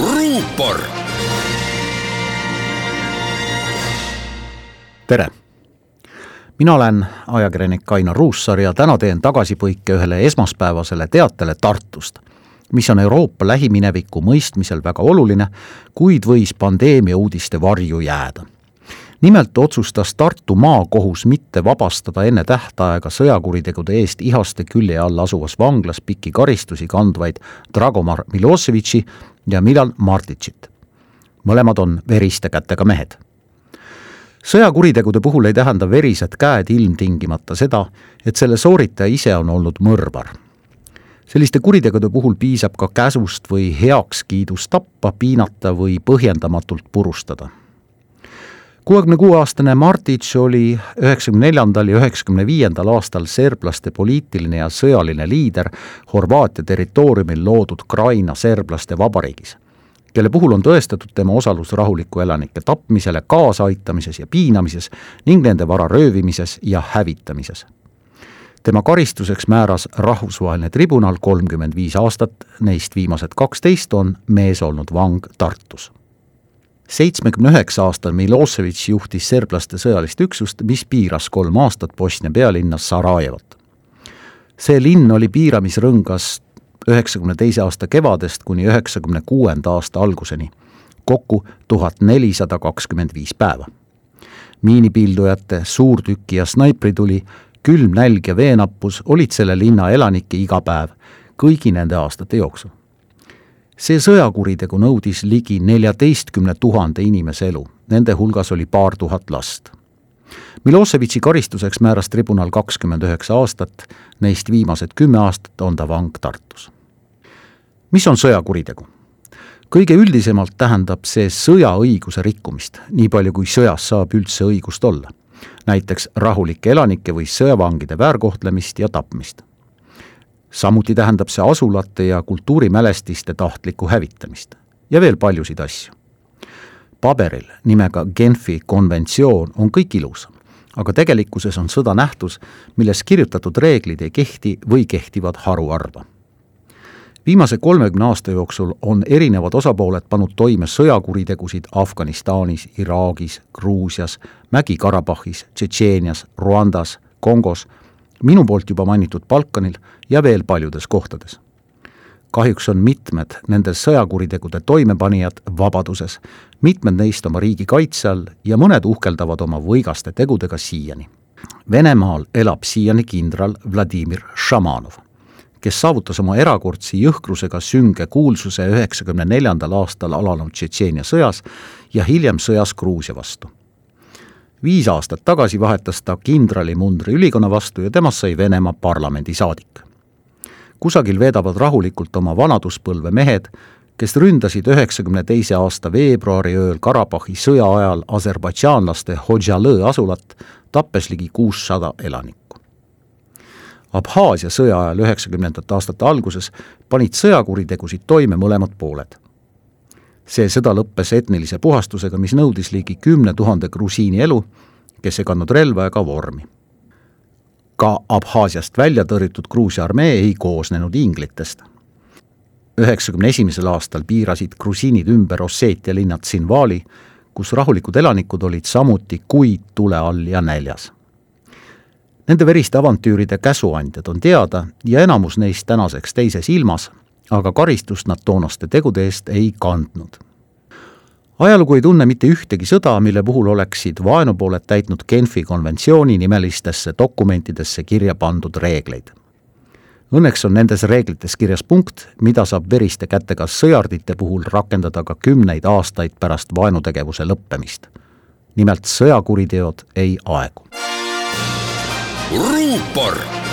ruupor. tere! mina olen ajakirjanik Ainar Ruussaar ja täna teen tagasipõike ühele esmaspäevasele teatele Tartust, mis on Euroopa lähimineviku mõistmisel väga oluline, kuid võis pandeemia uudiste varju jääda nimelt otsustas Tartu maakohus mitte vabastada enne tähtaega sõjakuritegude eest Ihaste külje all asuvas vanglas pikki karistusi kandvaid Dragomar Miloševiči ja Milan Martitšit. mõlemad on veriste kätega mehed. sõjakuritegude puhul ei tähenda verised käed ilmtingimata seda, et selle sooritaja ise on olnud mõrvar selliste kuritegude puhul piisab ka käsust või heakskiidust tappa, piinata või põhjendamatult purustada kuuekümne kuue aastane Martitš oli üheksakümne neljandal ja üheksakümne viiendal aastal serblaste poliitiline ja sõjaline liider Horvaatia territooriumil loodud Kraina serblaste vabariigis, kelle puhul on tõestatud tema osalus rahuliku elanike tapmisele kaasaaitamises ja piinamises ning nende vara röövimises ja hävitamises. Tema karistuseks määras rahvusvaheline tribunal kolmkümmend viis aastat, neist viimased kaksteist on mees olnud vang Tartus seitsmekümne üheksa aastane Miloševič juhtis serblaste sõjalist üksust, mis piiras kolm aastat Bosnia pealinna Sarajevot. see linn oli piiramisrõngas üheksakümne teise aasta kevadest kuni üheksakümne kuuenda aasta alguseni, kokku tuhat nelisada kakskümmend viis päeva. miinipildujate, suurtüki ja snaiprituli, külm nälg ja veenappus olid selle linna elanike igapäev kõigi nende aastate jooksul see sõjakuritegu nõudis ligi neljateistkümne tuhande inimese elu, nende hulgas oli paar tuhat last. Miloševitši karistuseks määras tribunal kakskümmend üheksa aastat, neist viimased kümme aastat on ta vang Tartus. mis on sõjakuritegu? kõige üldisemalt tähendab see sõjaõiguse rikkumist, nii palju kui sõjas saab üldse õigust olla. näiteks rahulike elanike või sõjavangide väärkohtlemist ja tapmist samuti tähendab see asulate ja kultuurimälestiste tahtlikku hävitamist ja veel paljusid asju. paberil nimega Genfi konventsioon on kõik ilus, aga tegelikkuses on sõda nähtus, milles kirjutatud reeglid ei kehti või kehtivad haruharva. viimase kolmekümne aasta jooksul on erinevad osapooled pannud toime sõjakuritegusid Afganistanis, Iraagis, Gruusias, Mägi-Karabahhis, Tšetšeenias, Rwandas, Kongos minu poolt juba mainitud Balkanil ja veel paljudes kohtades. kahjuks on mitmed nende sõjakuritegude toimepanijad vabaduses, mitmed neist oma riigi kaitse all ja mõned uhkeldavad oma võigaste tegudega siiani. Venemaal elab siiani kindral Vladimir Šamanov, kes saavutas oma erakordse jõhkrusega sünge kuulsuse üheksakümne neljandal aastal alanud Tšetšeenia sõjas ja hiljem sõjas Gruusia vastu viis aastat tagasi vahetas ta kindralimundri ülikonna vastu ja temast sai Venemaa parlamendisaadik. kusagil veedavad rahulikult oma vanaduspõlve mehed, kes ründasid üheksakümne teise aasta veebruari ööl Karabahhi sõja ajal aserbaidžaanlaste Hodžalõ asulat, tappes ligi kuussada elanikku. Abhaasia sõja ajal üheksakümnendate aastate alguses panid sõjakuritegusid toime mõlemad pooled see sõda lõppes etnilise puhastusega, mis nõudis ligi kümne tuhande grusiini elu, kes ei kandnud relva ega vormi. ka Abhaasiast välja tõrjutud Gruusia armee ei koosnenud inglitest. üheksakümne esimesel aastal piirasid grusiinid ümber Osseetia linna Tsinvali, kus rahulikud elanikud olid samuti kuid tule all ja näljas. Nende veriste avantüüride käsuandjad on teada ja enamus neist tänaseks teises ilmas aga karistust nad toonaste tegude eest ei kandnud. ajalugu ei tunne mitte ühtegi sõda, mille puhul oleksid vaenupooled täitnud Genfi konventsiooni nimelistesse dokumentidesse kirja pandud reegleid. Õnneks on nendes reeglites kirjas punkt, mida saab veriste kätega sõjardite puhul rakendada ka kümneid aastaid pärast vaenutegevuse lõppemist. nimelt sõjakuriteod ei aegu. ruupor